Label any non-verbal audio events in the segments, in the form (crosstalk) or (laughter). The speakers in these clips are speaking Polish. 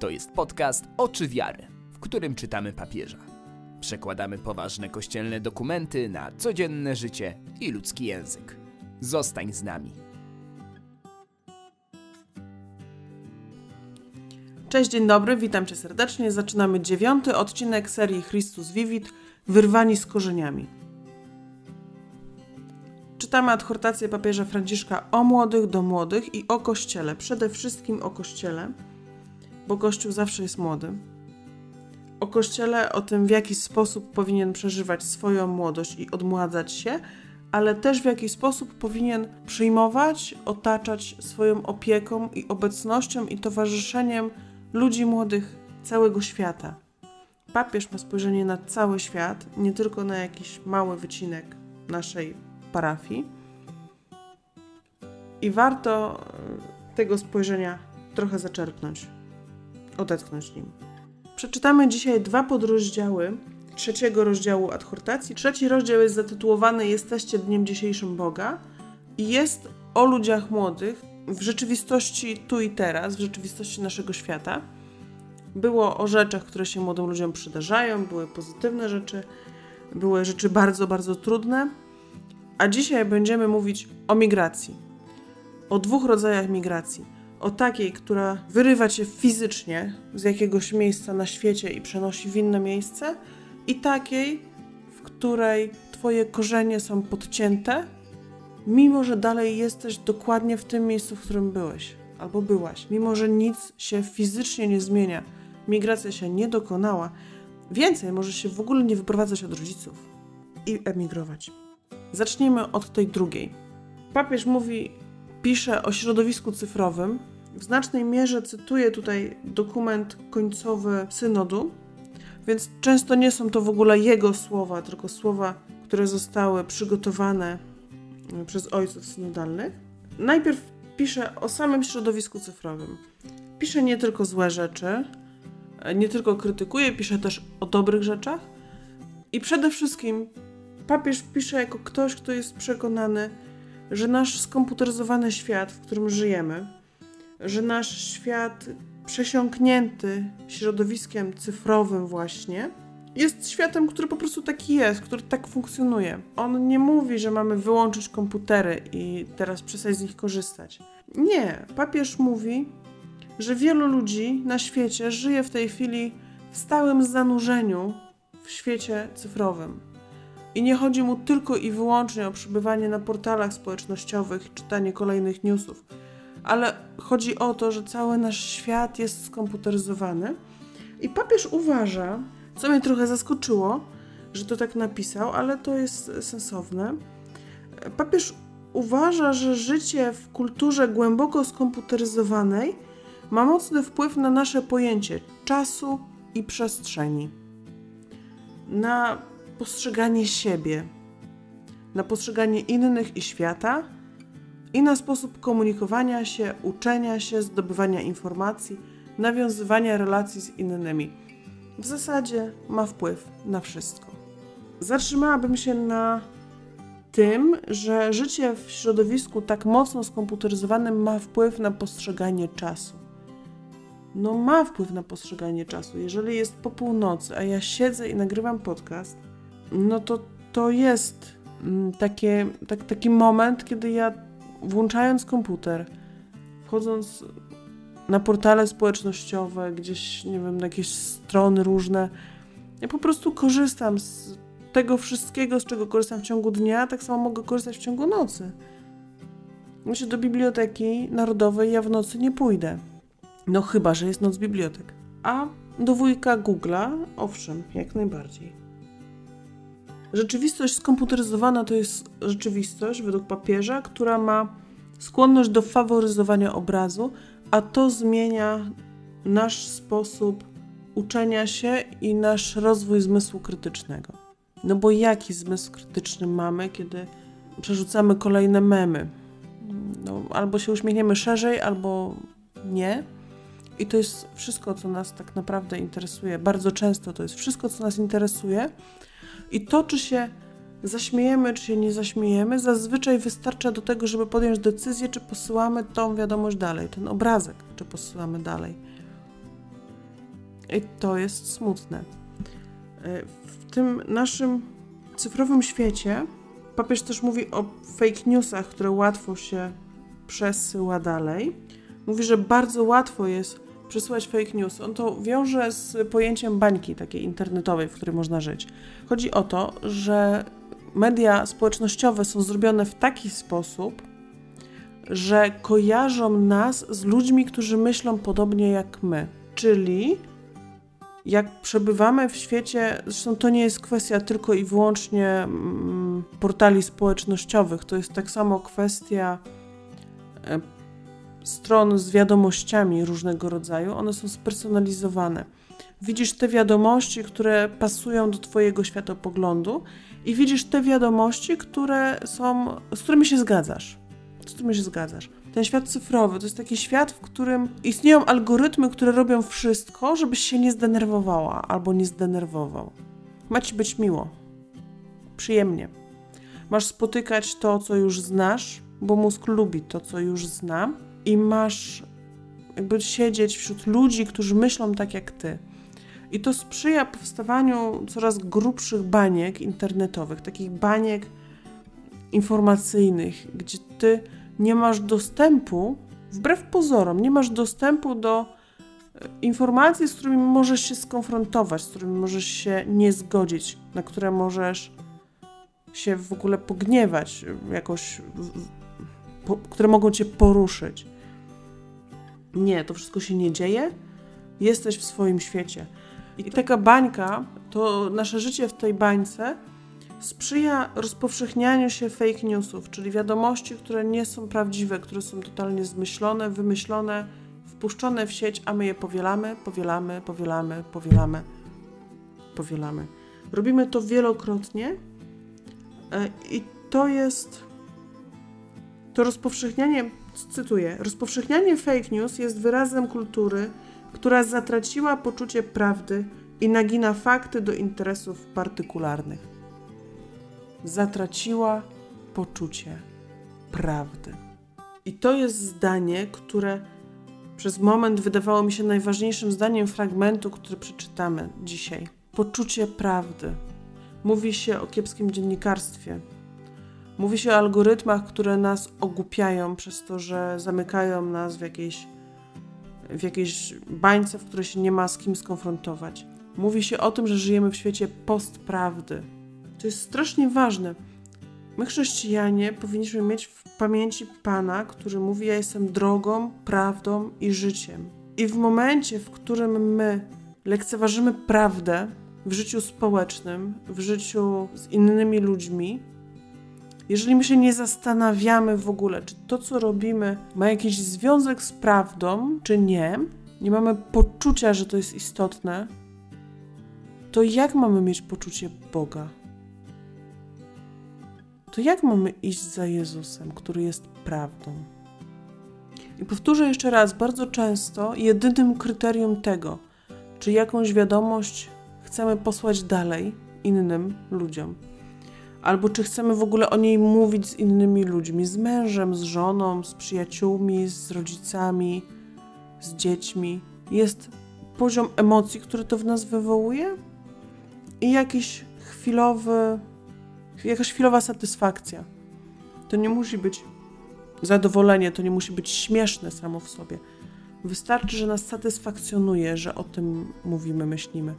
To jest podcast Oczy Wiary, w którym czytamy papieża. Przekładamy poważne kościelne dokumenty na codzienne życie i ludzki język. Zostań z nami. Cześć, dzień dobry, witam Cię serdecznie. Zaczynamy dziewiąty odcinek serii Chrystus Vivit Wyrwani z korzeniami. Czytamy adhortację papieża Franciszka o młodych do młodych i o Kościele, przede wszystkim o Kościele, bo Kościół zawsze jest młody. O Kościele, o tym w jaki sposób powinien przeżywać swoją młodość i odmładzać się, ale też w jaki sposób powinien przyjmować, otaczać swoją opieką i obecnością i towarzyszeniem ludzi młodych całego świata. Papież ma spojrzenie na cały świat, nie tylko na jakiś mały wycinek naszej parafii. I warto e, tego spojrzenia trochę zaczerpnąć, odetchnąć nim. Przeczytamy dzisiaj dwa podrozdziały trzeciego rozdziału adhortacji. Trzeci rozdział jest zatytułowany Jesteście dniem dzisiejszym Boga i jest o ludziach młodych w rzeczywistości tu i teraz, w rzeczywistości naszego świata. Było o rzeczach, które się młodym ludziom przydarzają, były pozytywne rzeczy, były rzeczy bardzo, bardzo trudne. A dzisiaj będziemy mówić o migracji. O dwóch rodzajach migracji. O takiej, która wyrywa cię fizycznie z jakiegoś miejsca na świecie i przenosi w inne miejsce, i takiej, w której twoje korzenie są podcięte, mimo że dalej jesteś dokładnie w tym miejscu, w którym byłeś albo byłaś, mimo że nic się fizycznie nie zmienia, migracja się nie dokonała, więcej możesz się w ogóle nie wyprowadzać od rodziców i emigrować. Zacznijmy od tej drugiej. Papież mówi, pisze o środowisku cyfrowym. W znacznej mierze cytuję tutaj dokument końcowy synodu, więc często nie są to w ogóle jego słowa, tylko słowa, które zostały przygotowane e, przez ojców synodalnych. Najpierw pisze o samym środowisku cyfrowym. Pisze nie tylko złe rzeczy, e, nie tylko krytykuje, pisze też o dobrych rzeczach i przede wszystkim papież pisze jako ktoś, kto jest przekonany, że nasz skomputeryzowany świat, w którym żyjemy, że nasz świat przesiąknięty środowiskiem cyfrowym właśnie, jest światem, który po prostu taki jest, który tak funkcjonuje. On nie mówi, że mamy wyłączyć komputery i teraz przestać z nich korzystać. Nie, papież mówi, że wielu ludzi na świecie żyje w tej chwili w stałym zanurzeniu w świecie cyfrowym. I nie chodzi mu tylko i wyłącznie o przebywanie na portalach społecznościowych, czytanie kolejnych newsów, ale chodzi o to, że cały nasz świat jest skomputeryzowany. I papież uważa, co mnie trochę zaskoczyło, że to tak napisał, ale to jest sensowne. Papież uważa, że życie w kulturze głęboko skomputeryzowanej ma mocny wpływ na nasze pojęcie czasu i przestrzeni. Na postrzeganie siebie, na postrzeganie innych i świata i na sposób komunikowania się, uczenia się, zdobywania informacji, nawiązywania relacji z innymi. W zasadzie ma wpływ na wszystko. Zatrzymałabym się na tym, że życie w środowisku tak mocno skomputeryzowanym ma wpływ na postrzeganie czasu. No, ma wpływ na postrzeganie czasu. Jeżeli jest po północy, a ja siedzę i nagrywam podcast, no to to jest mm, takie, tak, taki moment, kiedy ja włączając komputer, wchodząc na portale społecznościowe, gdzieś, nie wiem, na jakieś strony różne, ja po prostu korzystam z tego wszystkiego, z czego korzystam w ciągu dnia, tak samo mogę korzystać w ciągu nocy. Myślę, do biblioteki narodowej ja w nocy nie pójdę. No chyba, że jest noc bibliotek. A do wujka Google'a, owszem, jak najbardziej. Rzeczywistość skomputeryzowana to jest rzeczywistość, według papieża, która ma skłonność do faworyzowania obrazu, a to zmienia nasz sposób uczenia się i nasz rozwój zmysłu krytycznego. No bo jaki zmysł krytyczny mamy, kiedy przerzucamy kolejne memy? No, albo się uśmiechniemy szerzej, albo nie. I to jest wszystko, co nas tak naprawdę interesuje. Bardzo często to jest wszystko, co nas interesuje, i to, czy się zaśmiejemy, czy się nie zaśmiejemy, zazwyczaj wystarcza do tego, żeby podjąć decyzję, czy posyłamy tą wiadomość dalej, ten obrazek, czy posyłamy dalej. I to jest smutne. E, w tym naszym cyfrowym świecie papież też mówi o fake newsach, które łatwo się przesyła dalej. Mówi, że bardzo łatwo jest przesyłać fake news. On to wiąże z pojęciem bańki takiej internetowej, w której można żyć. Chodzi o to, że media społecznościowe są zrobione w taki sposób, że kojarzą nas z ludźmi, którzy myślą podobnie jak my. Czyli jak przebywamy w świecie, zresztą to nie jest kwestia tylko i wyłącznie mm, portali społecznościowych, to jest tak samo kwestia e, stron z wiadomościami różnego rodzaju, one są spersonalizowane. Widzisz te wiadomości, które pasują do Twojego światopoglądu, i widzisz te wiadomości, które są, z którymi się zgadzasz. Z którymi się zgadzasz. Ten świat cyfrowy to jest taki świat, w którym istnieją algorytmy, które robią wszystko, żebyś się nie zdenerwowała albo nie zdenerwował. Ma ci być miło, przyjemnie. Masz spotykać to, co już znasz, bo mózg lubi to, co już zna, i masz jakby siedzieć wśród ludzi, którzy myślą tak jak ty. I to sprzyja powstawaniu coraz grubszych baniek internetowych, takich baniek informacyjnych, gdzie ty nie masz dostępu, wbrew pozorom, nie masz dostępu do e, informacji, z którymi możesz się skonfrontować, z którymi możesz się nie zgodzić, na które możesz się w ogóle pogniewać, jakoś, po, które mogą cię poruszyć. Nie, to wszystko się nie dzieje. Jesteś w swoim świecie. I taka bańka, to nasze życie w tej bańce sprzyja rozpowszechnianiu się fake newsów, czyli wiadomości, które nie są prawdziwe, które są totalnie zmyślone, wymyślone, wpuszczone w sieć, a my je powielamy, powielamy, powielamy, powielamy, powielamy. Robimy to wielokrotnie e, i to jest to rozpowszechnianie, cytuję, rozpowszechnianie fake news jest wyrazem kultury, która zatraciła poczucie prawdy i nagina fakty do interesów partykularnych. Zatraciła poczucie prawdy. I to jest zdanie, które przez moment wydawało mi się najważniejszym zdaniem fragmentu, który przeczytamy dzisiaj. Poczucie prawdy. Mówi się o kiepskim dziennikarstwie. Mówi się o algorytmach, które nas ogłupiają przez to, że zamykają nas w jakiejś w jakiejś bańce, w której się nie ma z kim skonfrontować. Mówi się o tym, że żyjemy w świecie postprawdy. To jest strasznie ważne. My, chrześcijanie, powinniśmy mieć w pamięci Pana, który mówi: Ja jestem drogą, prawdą i życiem. I w momencie, w którym my lekceważymy prawdę w życiu społecznym, w życiu z innymi ludźmi, jeżeli my się nie zastanawiamy w ogóle, czy to, co robimy, ma jakiś związek z prawdą, czy nie, nie mamy poczucia, że to jest istotne, to jak mamy mieć poczucie Boga? To jak mamy iść za Jezusem, który jest prawdą? I powtórzę jeszcze raz, bardzo często jedynym kryterium tego, czy jakąś wiadomość chcemy posłać dalej innym ludziom, albo czy chcemy w ogóle o niej mówić z innymi ludźmi, z mężem, z żoną, z przyjaciółmi, z rodzicami, z dziećmi. Jest poziom emocji, który to w nas wywołuje i jakiś chwilowy, jakaś chwilowa satysfakcja. To nie musi być zadowolenie, to nie musi być śmieszne samo w sobie. Wystarczy, że nas satysfakcjonuje, że o tym mówimy, myślimy.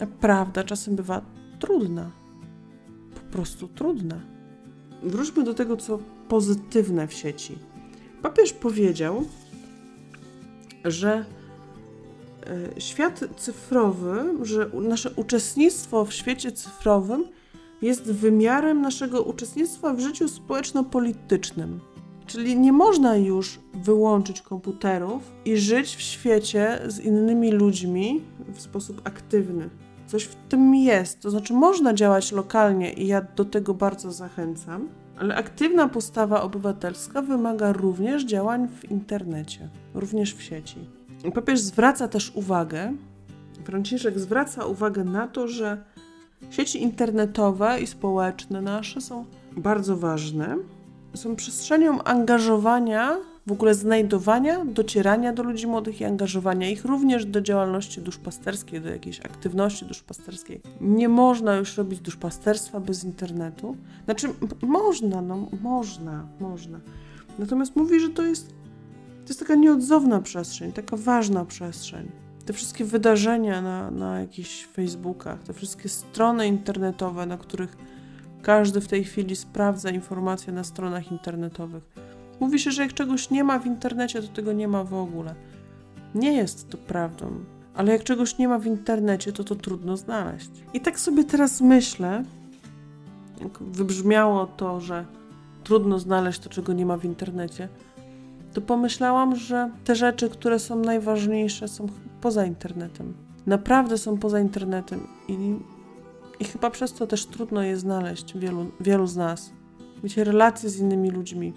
A prawda czasem bywa trudna prostu trudne. Wróćmy do tego, co pozytywne w sieci. Papież powiedział, że e, świat cyfrowy, że nasze uczestnictwo w świecie cyfrowym jest wymiarem naszego uczestnictwa w życiu społeczno-politycznym. Czyli nie można już wyłączyć komputerów i żyć w świecie z innymi ludźmi w sposób aktywny. Coś w tym jest. To znaczy, można działać lokalnie i ja do tego bardzo zachęcam, ale aktywna postawa obywatelska wymaga również działań w internecie, również w sieci. Papież zwraca też uwagę, Franciszek zwraca uwagę na to, że sieci internetowe i społeczne nasze są bardzo ważne. Są przestrzenią angażowania w ogóle znajdowania, docierania do ludzi młodych i angażowania ich również do działalności duszpasterskiej, do jakiejś aktywności duszpasterskiej. Nie można już robić duszpasterstwa bez internetu. Znaczy, można, no można, można. Natomiast mówi, że to jest, to jest taka nieodzowna przestrzeń, taka ważna przestrzeń. Te wszystkie wydarzenia na, na jakichś Facebookach, te wszystkie strony internetowe, na których każdy w tej chwili sprawdza informacje na stronach internetowych. Mówi się, że jak czegoś nie ma w internecie, to tego nie ma w ogóle. Nie jest to prawdą, ale jak czegoś nie ma w internecie, to to trudno znaleźć. I tak sobie teraz myślę, jak wybrzmiało to, że trudno znaleźć to, czego nie ma w internecie, to pomyślałam, że te rzeczy, które są najważniejsze, są poza internetem. Naprawdę są poza internetem i, i chyba przez to też trudno je znaleźć wielu, wielu z nas. Wiecie, relacje z innymi ludźmi,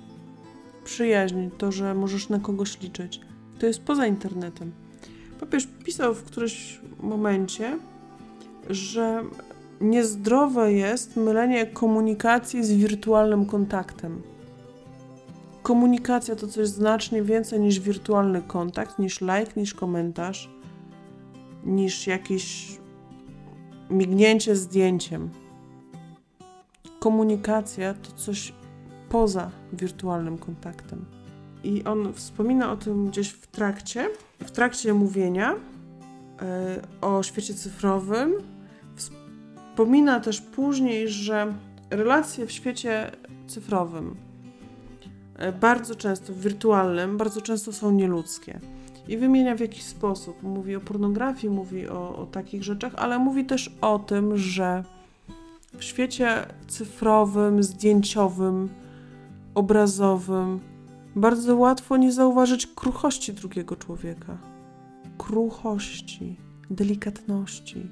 przyjaźń, to, że możesz na kogoś liczyć, to jest poza internetem. Papież pisał w którymś momencie, że niezdrowe jest mylenie komunikacji z wirtualnym kontaktem. Komunikacja to coś znacznie więcej niż wirtualny kontakt, niż like, niż komentarz, niż jakieś mignięcie zdjęciem. Komunikacja to coś poza wirtualnym kontaktem. I on wspomina o tym gdzieś w trakcie, w trakcie mówienia e, o świecie cyfrowym. Wspomina też później, że relacje w świecie cyfrowym, e, bardzo często w wirtualnym, bardzo często są nieludzkie. I wymienia w jakiś sposób. Mówi o pornografii, mówi o, o takich rzeczach, ale mówi też o tym, że w świecie cyfrowym, zdjęciowym, obrazowym bardzo łatwo nie zauważyć kruchości drugiego człowieka. Kruchości, delikatności.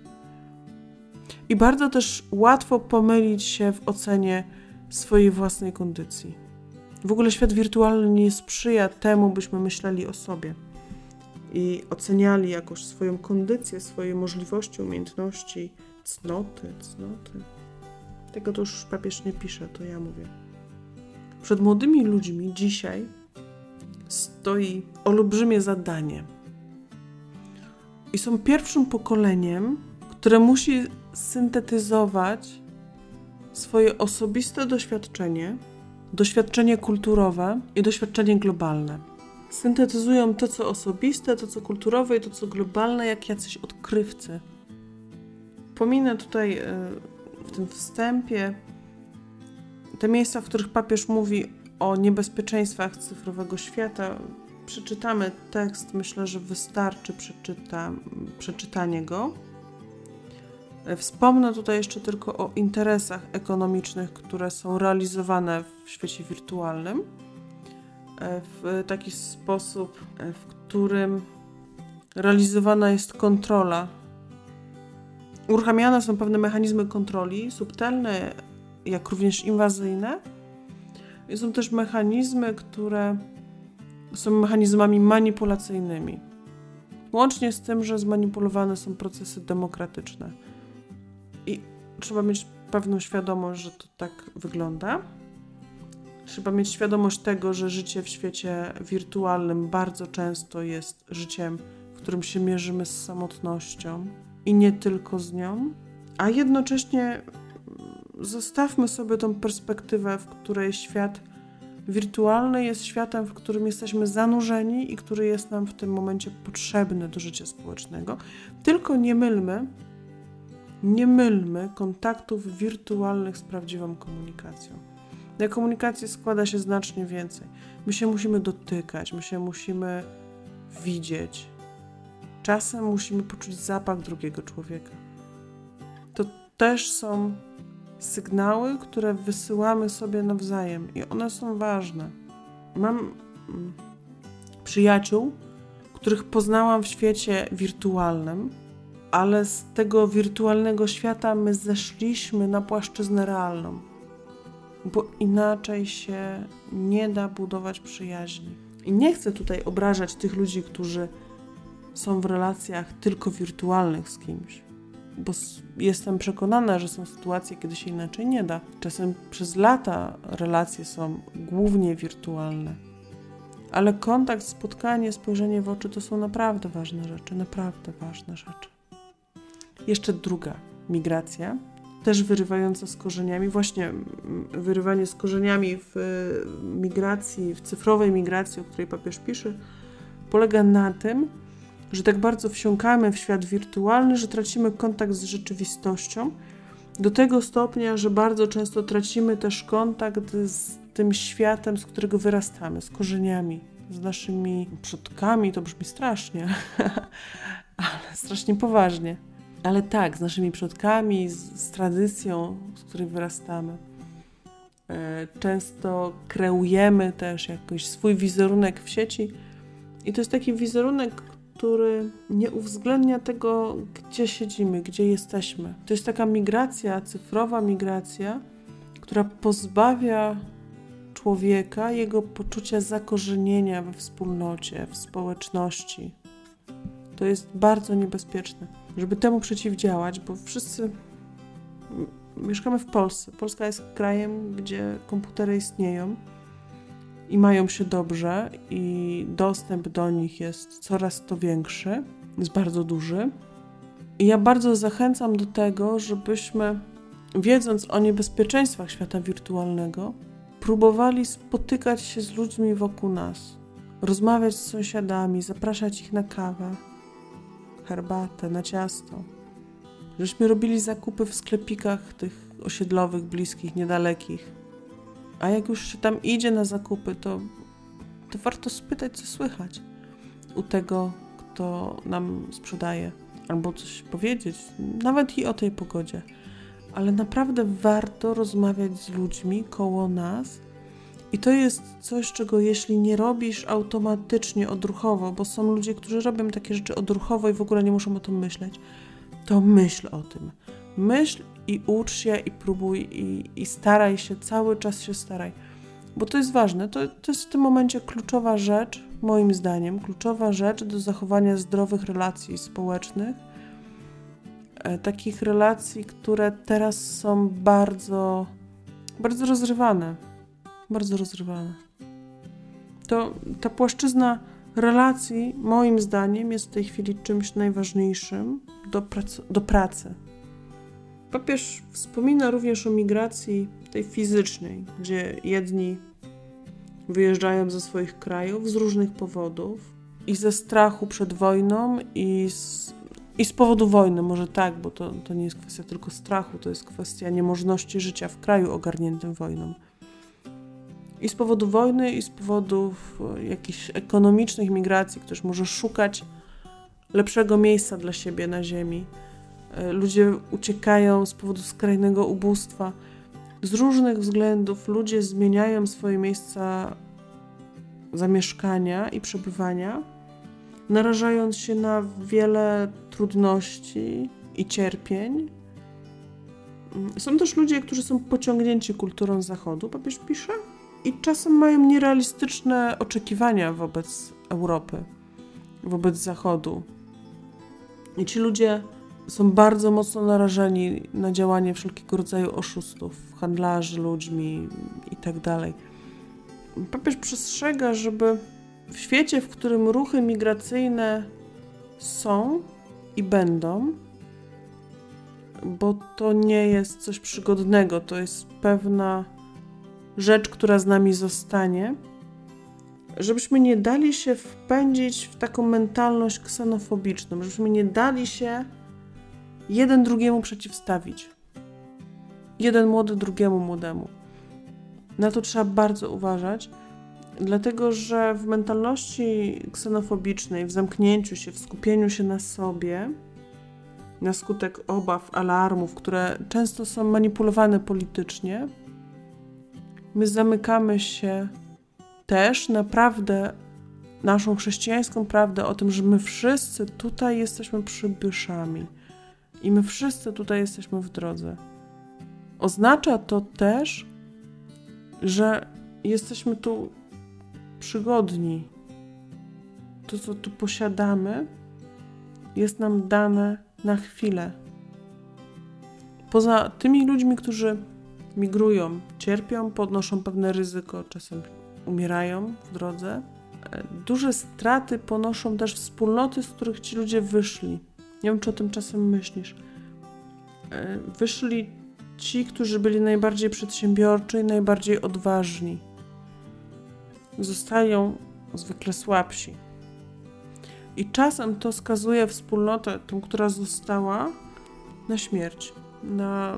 I bardzo też łatwo pomylić się w ocenie swojej własnej kondycji. W ogóle świat wirtualny nie sprzyja temu, byśmy myśleli o sobie i oceniali jakoś swoją kondycję, swoje możliwości, umiejętności, cnoty, cnoty. Tego to już papież nie pisze, to ja mówię. Przed młodymi ludźmi dzisiaj stoi olbrzymie zadanie. I są pierwszym pokoleniem, które musi syntetyzować swoje osobiste doświadczenie, doświadczenie kulturowe i doświadczenie globalne. Syntetyzują to, co osobiste, to, co kulturowe i to, co globalne, jak jacyś odkrywcy. Pominę tutaj e, w tym wstępie te miejsca, w których papież mówi o niebezpieczeństwach cyfrowego świata, przeczytamy tekst, myślę, że wystarczy przeczyta, przeczytanie go. Wspomnę tutaj jeszcze tylko o interesach ekonomicznych, które są realizowane w świecie wirtualnym w taki sposób, w którym realizowana jest kontrola. Uruchamiane są pewne mechanizmy kontroli, subtelne, jak również inwazyjne. I są też mechanizmy, które są mechanizmami manipulacyjnymi. Łącznie z tym, że zmanipulowane są procesy demokratyczne. I trzeba mieć pewną świadomość, że to tak wygląda. Trzeba mieć świadomość tego, że życie w świecie wirtualnym bardzo często jest życiem, w którym się mierzymy z samotnością i nie tylko z nią, a jednocześnie zostawmy sobie tą perspektywę, w której świat wirtualny jest światem, w którym jesteśmy zanurzeni i który jest nam w tym momencie potrzebny do życia społecznego. Tylko nie mylmy, nie mylmy kontaktów wirtualnych z prawdziwą komunikacją. Na komunikacji składa się znacznie więcej. My się musimy dotykać, my się musimy widzieć. Czasem musimy poczuć zapach drugiego człowieka. To też są sygnały, które wysyłamy sobie nawzajem i one są ważne. Mam mm, przyjaciół, których poznałam w świecie wirtualnym, ale z tego wirtualnego świata my zeszliśmy na płaszczyznę realną, bo inaczej się nie da budować przyjaźni. I nie chcę tutaj obrażać tych ludzi, którzy są w relacjach tylko wirtualnych z kimś bo jestem przekonana, że są sytuacje, kiedy się inaczej nie da. Czasem przez lata relacje są głównie wirtualne, Ale kontakt, spotkanie, spojrzenie w oczy to są naprawdę ważne rzeczy, naprawdę ważne rzeczy. Jeszcze druga migracja, też wyrywająca z korzeniami, właśnie wyrywanie z korzeniami w migracji, w cyfrowej migracji, o której papież pisze, polega na tym, że tak bardzo wsiąkamy w świat wirtualny, że tracimy kontakt z rzeczywistością do tego stopnia, że bardzo często tracimy też kontakt z tym światem, z którego wyrastamy, z korzeniami, z naszymi przodkami. To brzmi strasznie, (laughs) ale strasznie poważnie. Ale tak, z naszymi przodkami, z, z tradycją, z której wyrastamy. E, często kreujemy też jakoś swój wizerunek w sieci, i to jest taki wizerunek, który nie uwzględnia tego, gdzie siedzimy, gdzie jesteśmy. To jest taka migracja, cyfrowa migracja, która pozbawia człowieka jego poczucia zakorzenienia we wspólnocie, w społeczności. To jest bardzo niebezpieczne. Żeby temu przeciwdziałać, bo wszyscy mieszkamy w Polsce. Polska jest krajem, gdzie komputery istnieją i mają się dobrze, i dostęp do nich jest coraz to większy, jest bardzo duży. I ja bardzo zachęcam do tego, żebyśmy, wiedząc o niebezpieczeństwach świata wirtualnego, próbowali spotykać się z ludźmi wokół nas, rozmawiać z sąsiadami, zapraszać ich na kawę, herbatę, na ciasto. Żeśmy robili zakupy w sklepikach tych osiedlowych, bliskich, niedalekich a jak już się tam idzie na zakupy, to, to warto spytać, co słychać u tego, kto nam sprzedaje, albo coś powiedzieć, nawet i o tej pogodzie. Ale naprawdę warto rozmawiać z ludźmi koło nas. I to jest coś, czego jeśli nie robisz automatycznie, odruchowo, bo są ludzie, którzy robią takie rzeczy odruchowo i w ogóle nie muszą o tym myśleć, to myśl o tym. Myśl i ucz się i próbuj i, i staraj się, cały czas się staraj. Bo to jest ważne, to, to jest w tym momencie kluczowa rzecz, moim zdaniem, kluczowa rzecz do zachowania zdrowych relacji społecznych. E, takich relacji, które teraz są bardzo, bardzo rozrywane. Bardzo rozrywane. To ta płaszczyzna relacji, moim zdaniem, jest w tej chwili czymś najważniejszym do, prac do pracy Papież wspomina również o migracji tej fizycznej, gdzie jedni wyjeżdżają ze swoich krajów z różnych powodów i ze strachu przed wojną i z, i z powodu wojny, może tak, bo to, to nie jest kwestia tylko strachu, to jest kwestia niemożności życia w kraju ogarniętym wojną. I z powodu wojny, i z powodów e, jakichś ekonomicznych migracji, ktoś może szukać lepszego miejsca dla siebie na ziemi ludzie uciekają z powodu skrajnego ubóstwa. Z różnych względów ludzie zmieniają swoje miejsca zamieszkania i przebywania, narażając się na wiele trudności i cierpień. Mm, są też ludzie, którzy są pociągnięci kulturą Zachodu, papież pisze, i czasem mają nierealistyczne oczekiwania wobec Europy, wobec Zachodu. I ci ludzie są bardzo mocno narażeni na działanie wszelkiego rodzaju oszustów, handlarzy ludźmi itd. Tak Papież przestrzega, żeby w świecie, w którym ruchy migracyjne są i będą, bo to nie jest coś przygodnego, to jest pewna rzecz, która z nami zostanie, żebyśmy nie dali się wpędzić w taką mentalność ksenofobiczną, żebyśmy nie dali się jeden drugiemu przeciwstawić. Jeden młody drugiemu młodemu. Na to trzeba bardzo uważać, dlatego że w mentalności ksenofobicznej, w zamknięciu się, w skupieniu się na sobie, na skutek obaw, alarmów, które często są manipulowane politycznie, my zamykamy się też naprawdę naszą chrześcijańską prawdę o tym, że my wszyscy tutaj jesteśmy przybyszami i my wszyscy tutaj jesteśmy w drodze. Oznacza to też, że jesteśmy tu przygodni. To, co tu posiadamy, jest nam dane na chwilę. Poza tymi ludźmi, którzy migrują, cierpią, podnoszą pewne ryzyko, czasem umierają w drodze, E, duże straty ponoszą też wspólnoty, z których ci ludzie wyszli. Nie wiem, czy o tym czasem myślisz. E, wyszli ci, którzy byli najbardziej przedsiębiorczy i najbardziej odważni. Zostają zwykle słabsi. I czasem to skazuje wspólnotę, tą, która została, na śmierć. Na...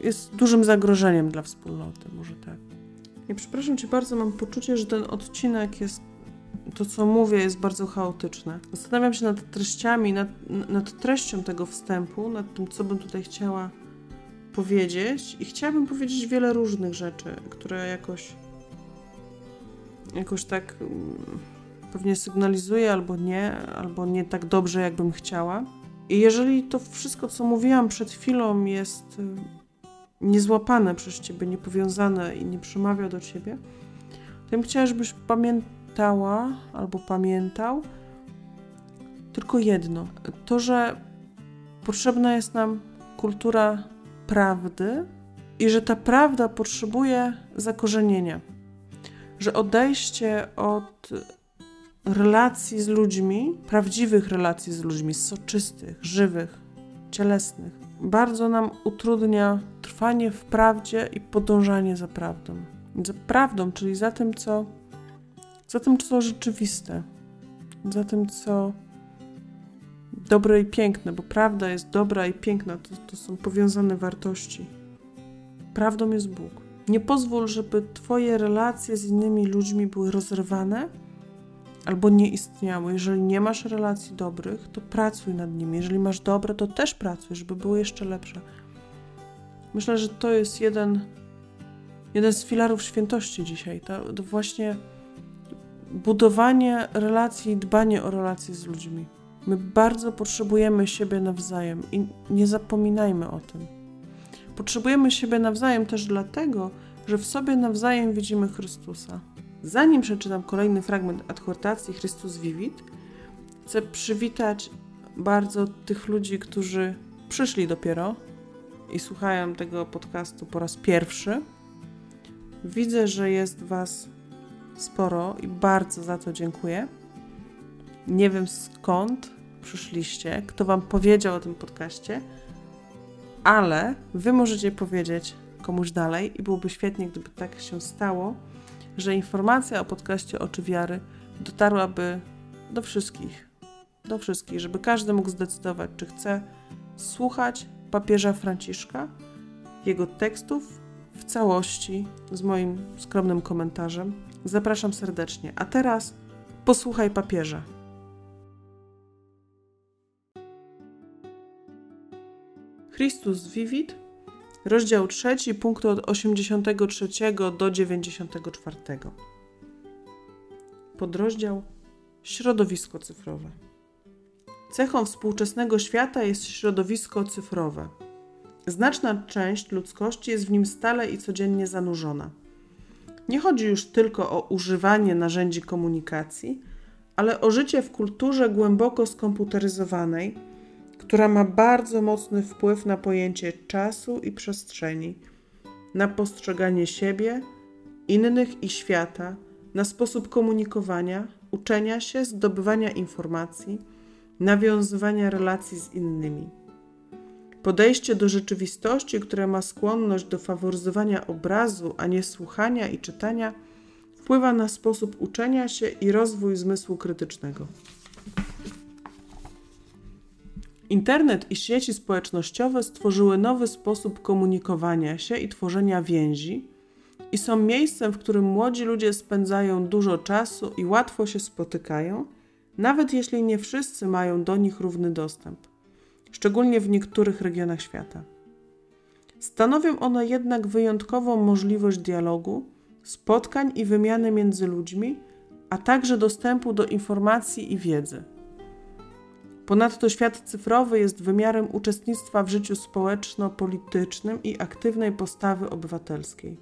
Jest dużym zagrożeniem dla wspólnoty, może tak. I przepraszam Cię bardzo, mam poczucie, że ten odcinek jest. To, co mówię, jest bardzo chaotyczne. Zastanawiam się nad treściami, nad, nad treścią tego wstępu, nad tym, co bym tutaj chciała powiedzieć. I chciałabym powiedzieć wiele różnych rzeczy, które jakoś. jakoś tak. Mm, pewnie sygnalizuje, albo nie, albo nie tak dobrze, jakbym chciała. I jeżeli to wszystko, co mówiłam przed chwilą, jest y, niezłapane przez ciebie, niepowiązane i nie przemawia do ciebie, to bym chciała, żebyś pamiętała albo pamiętał tylko jedno: to, że potrzebna jest nam kultura prawdy i że ta prawda potrzebuje zakorzenienia. Że odejście od relacji z ludźmi, prawdziwych relacji z ludźmi, soczystych, żywych, cielesnych, bardzo nam utrudnia trwanie w prawdzie i podążanie za prawdą. Za prawdą, czyli za tym, co, za tym, co rzeczywiste, za tym, co dobre i piękne, bo prawda jest dobra i piękna, to, to są powiązane wartości. Prawdą jest Bóg. Nie pozwól, żeby Twoje relacje z innymi ludźmi były rozerwane albo nie istniały. Jeżeli nie masz relacji dobrych, to pracuj nad nimi. Jeżeli masz dobre, to też pracuj, żeby były jeszcze lepsze. Myślę, że to jest jeden, jeden z filarów świętości dzisiaj. To, to właśnie budowanie relacji i dbanie o relacje z ludźmi. My bardzo potrzebujemy siebie nawzajem i nie zapominajmy o tym. Potrzebujemy siebie nawzajem też dlatego, że w sobie nawzajem widzimy Chrystusa. Zanim przeczytam kolejny fragment adhortacji Chrystus Vivit, chcę przywitać bardzo tych ludzi, którzy przyszli dopiero i słuchają tego podcastu po raz pierwszy. Widzę, że jest Was sporo i bardzo za to dziękuję. Nie wiem skąd przyszliście, kto Wam powiedział o tym podcaście, ale Wy możecie powiedzieć komuś dalej i byłoby świetnie, gdyby tak się stało że informacja o podcaście Oczy Wiary dotarłaby do wszystkich. Do wszystkich, żeby każdy mógł zdecydować, czy chce słuchać papieża Franciszka, jego tekstów w całości z moim skromnym komentarzem. Zapraszam serdecznie. A teraz posłuchaj papieża. Chrystus vivit Rozdział trzeci, punkty od 83 do 94. Podrozdział Środowisko cyfrowe. Cechą współczesnego świata jest środowisko cyfrowe. Znaczna część ludzkości jest w nim stale i codziennie zanurzona. Nie chodzi już tylko o używanie narzędzi komunikacji, ale o życie w kulturze głęboko skomputeryzowanej która ma bardzo mocny wpływ na pojęcie czasu i przestrzeni, na postrzeganie siebie, innych i świata, na sposób komunikowania, uczenia się, zdobywania informacji, nawiązywania relacji z innymi. Podejście do rzeczywistości, które ma skłonność do faworyzowania obrazu, a nie słuchania i czytania, wpływa na sposób uczenia się i rozwój zmysłu krytycznego. Internet i sieci społecznościowe stworzyły nowy sposób komunikowania się i tworzenia więzi i są miejscem, w którym młodzi ludzie spędzają dużo czasu i łatwo się spotykają, nawet jeśli nie wszyscy mają do nich równy dostęp, szczególnie w niektórych regionach świata. Stanowią one jednak wyjątkową możliwość dialogu, spotkań i wymiany między ludźmi, a także dostępu do informacji i wiedzy. Ponadto świat cyfrowy jest wymiarem uczestnictwa w życiu społeczno-politycznym i aktywnej postawy obywatelskiej.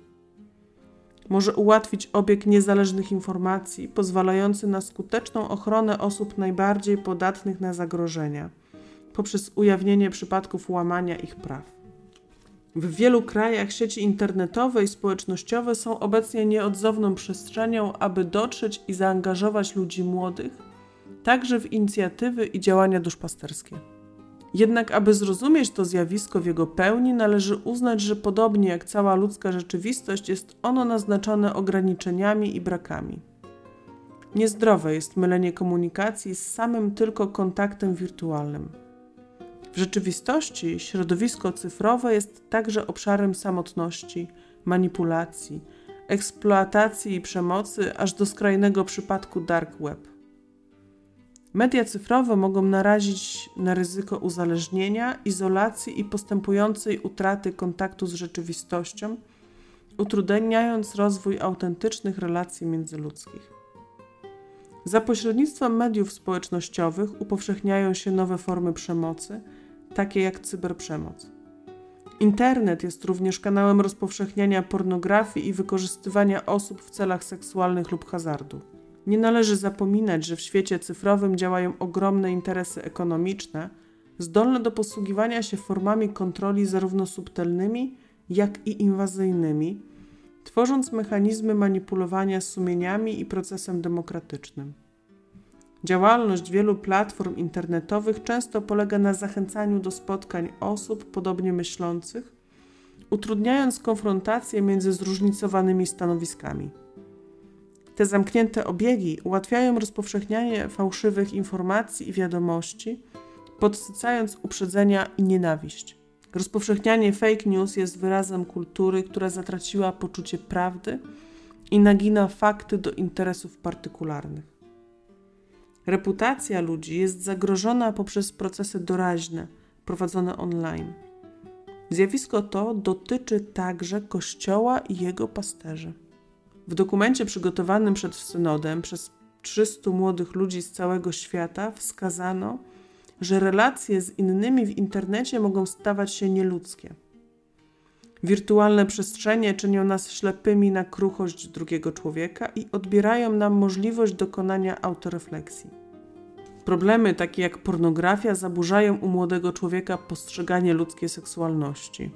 Może ułatwić obieg niezależnych informacji, pozwalający na skuteczną ochronę osób najbardziej podatnych na zagrożenia, poprzez ujawnienie przypadków łamania ich praw. W wielu krajach sieci internetowe i społecznościowe są obecnie nieodzowną przestrzenią, aby dotrzeć i zaangażować ludzi młodych, także w inicjatywy i działania duszpasterskie. Jednak, aby zrozumieć to zjawisko w jego pełni, należy uznać, że podobnie jak cała ludzka rzeczywistość, jest ono naznaczone ograniczeniami i brakami. Niezdrowe jest mylenie komunikacji z samym tylko kontaktem wirtualnym. W rzeczywistości środowisko cyfrowe jest także obszarem samotności, manipulacji, eksploatacji i przemocy, aż do skrajnego przypadku dark web. Media cyfrowe mogą narazić na ryzyko uzależnienia, izolacji i postępującej utraty kontaktu z rzeczywistością, utrudniając rozwój autentycznych relacji międzyludzkich. Za pośrednictwem mediów społecznościowych upowszechniają się nowe formy przemocy, takie jak cyberprzemoc. Internet jest również kanałem rozpowszechniania pornografii i wykorzystywania osób w celach seksualnych lub hazardu. Nie należy zapominać, że w świecie cyfrowym działają ogromne interesy ekonomiczne, zdolne do posługiwania się formami kontroli zarówno subtelnymi, jak i inwazyjnymi, tworząc mechanizmy manipulowania sumieniami i procesem demokratycznym. Działalność wielu platform internetowych często polega na zachęcaniu do spotkań osób podobnie myślących, utrudniając konfrontację między zróżnicowanymi stanowiskami. Te zamknięte obiegi ułatwiają rozpowszechnianie fałszywych informacji i wiadomości, podsycając uprzedzenia i nienawiść. Rozpowszechnianie fake news jest wyrazem kultury, która zatraciła poczucie prawdy i nagina fakty do interesów partykularnych. Reputacja ludzi jest zagrożona poprzez procesy doraźne prowadzone online. Zjawisko to dotyczy także Kościoła i jego pasterzy. W dokumencie przygotowanym przed synodem przez 300 młodych ludzi z całego świata wskazano, że relacje z innymi w internecie mogą stawać się nieludzkie. Wirtualne przestrzenie czynią nas ślepymi na kruchość drugiego człowieka i odbierają nam możliwość dokonania autorefleksji. Problemy takie jak pornografia zaburzają u młodego człowieka postrzeganie ludzkiej seksualności.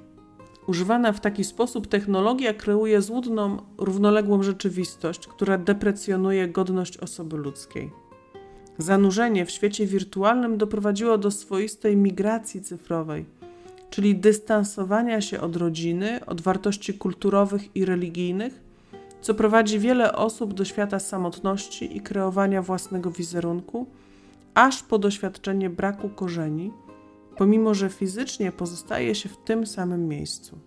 Używana w taki sposób technologia kreuje złudną, równoległą rzeczywistość, która deprecjonuje godność osoby ludzkiej. Zanurzenie w świecie wirtualnym doprowadziło do swoistej migracji cyfrowej, czyli dystansowania się od rodziny, od wartości kulturowych i religijnych, co prowadzi wiele osób do świata samotności i kreowania własnego wizerunku, aż po doświadczenie braku korzeni pomimo że fizycznie pozostaje się w tym samym miejscu.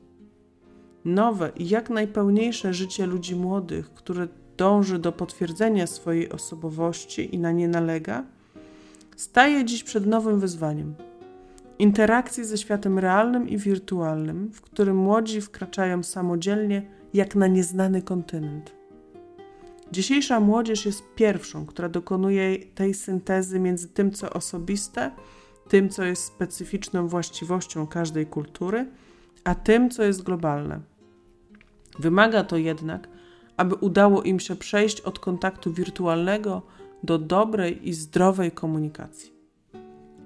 Nowe i jak najpełniejsze życie ludzi młodych, które dąży do potwierdzenia swojej osobowości i na nie nalega, staje dziś przed nowym wyzwaniem interakcji ze światem realnym i wirtualnym, w którym młodzi wkraczają samodzielnie jak na nieznany kontynent. Dzisiejsza młodzież jest pierwszą, która dokonuje tej syntezy między tym, co osobiste, tym, co jest specyficzną właściwością każdej kultury, a tym, co jest globalne. Wymaga to jednak, aby udało im się przejść od kontaktu wirtualnego do dobrej i zdrowej komunikacji.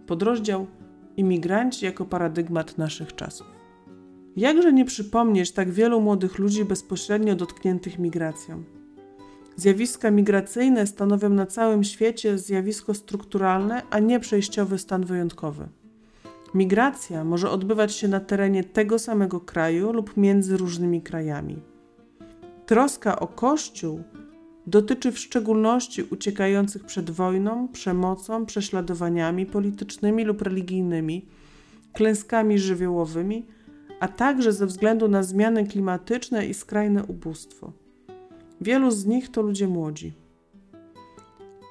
Podrozdział Imigranci jako paradygmat naszych czasów. Jakże nie przypomnieć tak wielu młodych ludzi bezpośrednio dotkniętych migracją? Zjawiska migracyjne stanowią na całym świecie zjawisko strukturalne, a nie przejściowy stan wyjątkowy. Migracja może odbywać się na terenie tego samego kraju lub między różnymi krajami. Troska o Kościół dotyczy w szczególności uciekających przed wojną, przemocą, prześladowaniami politycznymi lub religijnymi, klęskami żywiołowymi, a także ze względu na zmiany klimatyczne i skrajne ubóstwo. Wielu z nich to ludzie młodzi.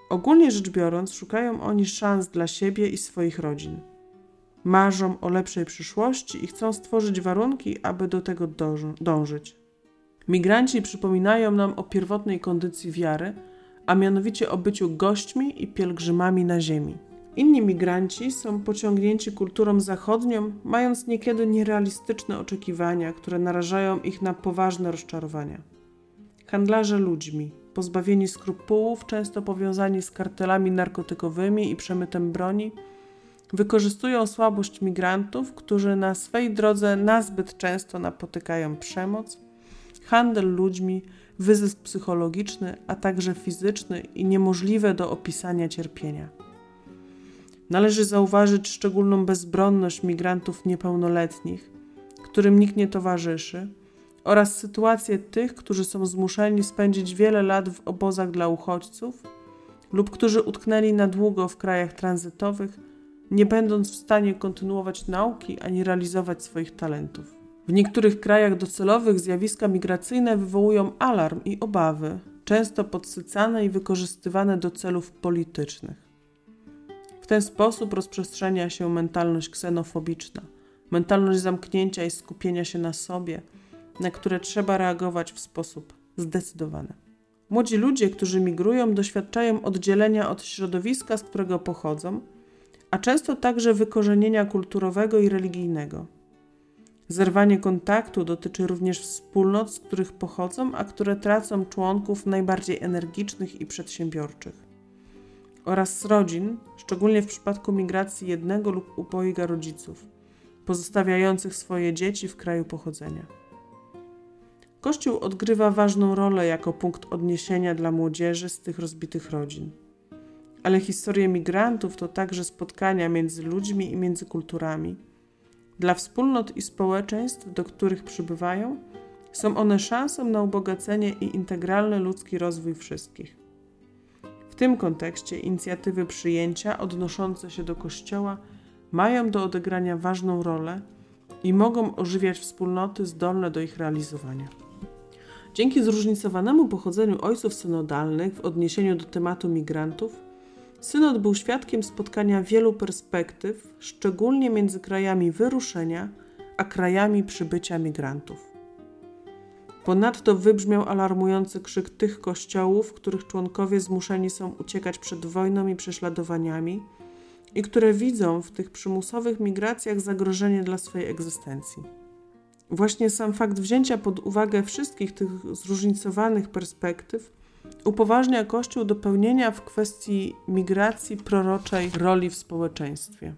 Ogólnie rzecz biorąc, szukają oni szans dla siebie i swoich rodzin. Marzą o lepszej przyszłości i chcą stworzyć warunki, aby do tego dążyć. Migranci przypominają nam o pierwotnej kondycji wiary, a mianowicie o byciu gośćmi i pielgrzymami na ziemi. Inni migranci są pociągnięci kulturą zachodnią, mając niekiedy nierealistyczne oczekiwania, które narażają ich na poważne rozczarowania. Handlarze ludźmi, pozbawieni skrupułów, często powiązani z kartelami narkotykowymi i przemytem broni, wykorzystują słabość migrantów, którzy na swej drodze nazbyt często napotykają przemoc, handel ludźmi, wyzysk psychologiczny, a także fizyczny i niemożliwe do opisania cierpienia. Należy zauważyć szczególną bezbronność migrantów niepełnoletnich, którym nikt nie towarzyszy, oraz sytuację tych, którzy są zmuszeni spędzić wiele lat w obozach dla uchodźców lub którzy utknęli na długo w krajach tranzytowych, nie będąc w stanie kontynuować nauki ani realizować swoich talentów. W niektórych krajach docelowych zjawiska migracyjne wywołują alarm i obawy, często podsycane i wykorzystywane do celów politycznych. W ten sposób rozprzestrzenia się mentalność ksenofobiczna, mentalność zamknięcia i skupienia się na sobie, na które trzeba reagować w sposób zdecydowany. Młodzi ludzie, którzy migrują, doświadczają oddzielenia od środowiska, z którego pochodzą, a często także wykorzenienia kulturowego i religijnego. Zerwanie kontaktu dotyczy również wspólnot, z których pochodzą, a które tracą członków najbardziej energicznych i przedsiębiorczych, oraz rodzin, szczególnie w przypadku migracji jednego lub upojga rodziców, pozostawiających swoje dzieci w kraju pochodzenia. Kościół odgrywa ważną rolę jako punkt odniesienia dla młodzieży z tych rozbitych rodzin. Ale historie migrantów to także spotkania między ludźmi i między kulturami dla wspólnot i społeczeństw, do których przybywają, są one szansą na ubogacenie i integralny ludzki rozwój wszystkich. W tym kontekście inicjatywy przyjęcia odnoszące się do Kościoła mają do odegrania ważną rolę i mogą ożywiać wspólnoty zdolne do ich realizowania. Dzięki zróżnicowanemu pochodzeniu ojców synodalnych w odniesieniu do tematu migrantów, Synod był świadkiem spotkania wielu perspektyw, szczególnie między krajami wyruszenia a krajami przybycia migrantów. Ponadto wybrzmiał alarmujący krzyk tych kościołów, których członkowie zmuszeni są uciekać przed wojną i prześladowaniami i które widzą w tych przymusowych migracjach zagrożenie dla swojej egzystencji. Właśnie sam fakt wzięcia pod uwagę wszystkich tych zróżnicowanych perspektyw upoważnia Kościół do pełnienia w kwestii migracji proroczej roli w społeczeństwie.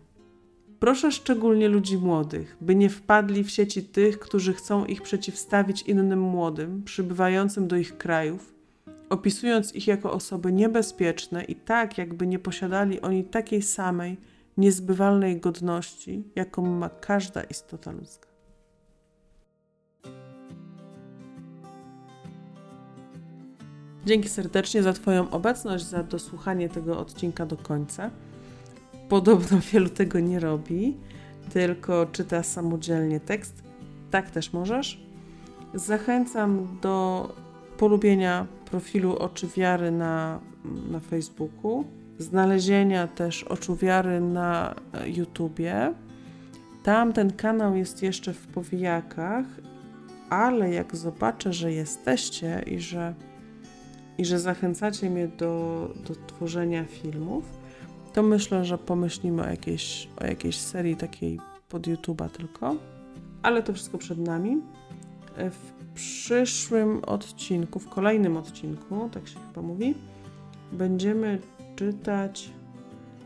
Proszę szczególnie ludzi młodych, by nie wpadli w sieci tych, którzy chcą ich przeciwstawić innym młodym, przybywającym do ich krajów, opisując ich jako osoby niebezpieczne i tak, jakby nie posiadali oni takiej samej, niezbywalnej godności, jaką ma każda istota ludzka. Dzięki serdecznie za Twoją obecność, za dosłuchanie tego odcinka do końca. Podobno wielu tego nie robi, tylko czyta samodzielnie tekst. Tak też możesz. Zachęcam do polubienia profilu Oczy Wiary na, na Facebooku, znalezienia też Oczu Wiary na YouTubie. Tam ten kanał jest jeszcze w powijakach, ale jak zobaczę, że jesteście i że i że zachęcacie mnie do, do tworzenia filmów, to myślę, że pomyślimy o jakiejś, o jakiejś serii takiej pod YouTube'a tylko. Ale to wszystko przed nami. W przyszłym odcinku, w kolejnym odcinku, tak się chyba mówi, będziemy czytać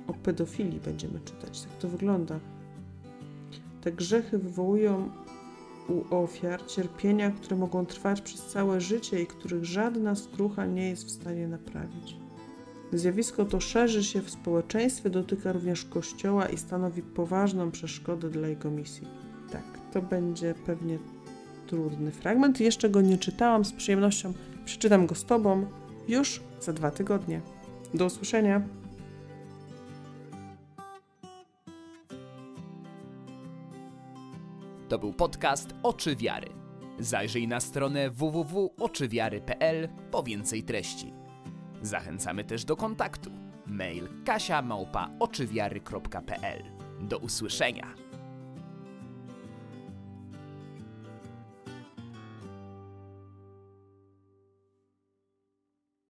o pedofilii. Będziemy czytać, jak to wygląda. Te grzechy wywołują u ofiar cierpienia, które mogą trwać przez całe życie i których żadna skrucha nie jest w stanie naprawić. Zjawisko to szerzy się w społeczeństwie, dotyka również Kościoła i stanowi poważną przeszkodę dla jego misji. Tak, to będzie pewnie trudny fragment. Jeszcze go nie czytałam, z przyjemnością przeczytam go z Tobą już za dwa tygodnie. Do usłyszenia. To był podcast Oczy Wiary. Zajrzyj na stronę www.oczywiary.pl po więcej treści. Zachęcamy też do kontaktu. Mail kasia Do usłyszenia.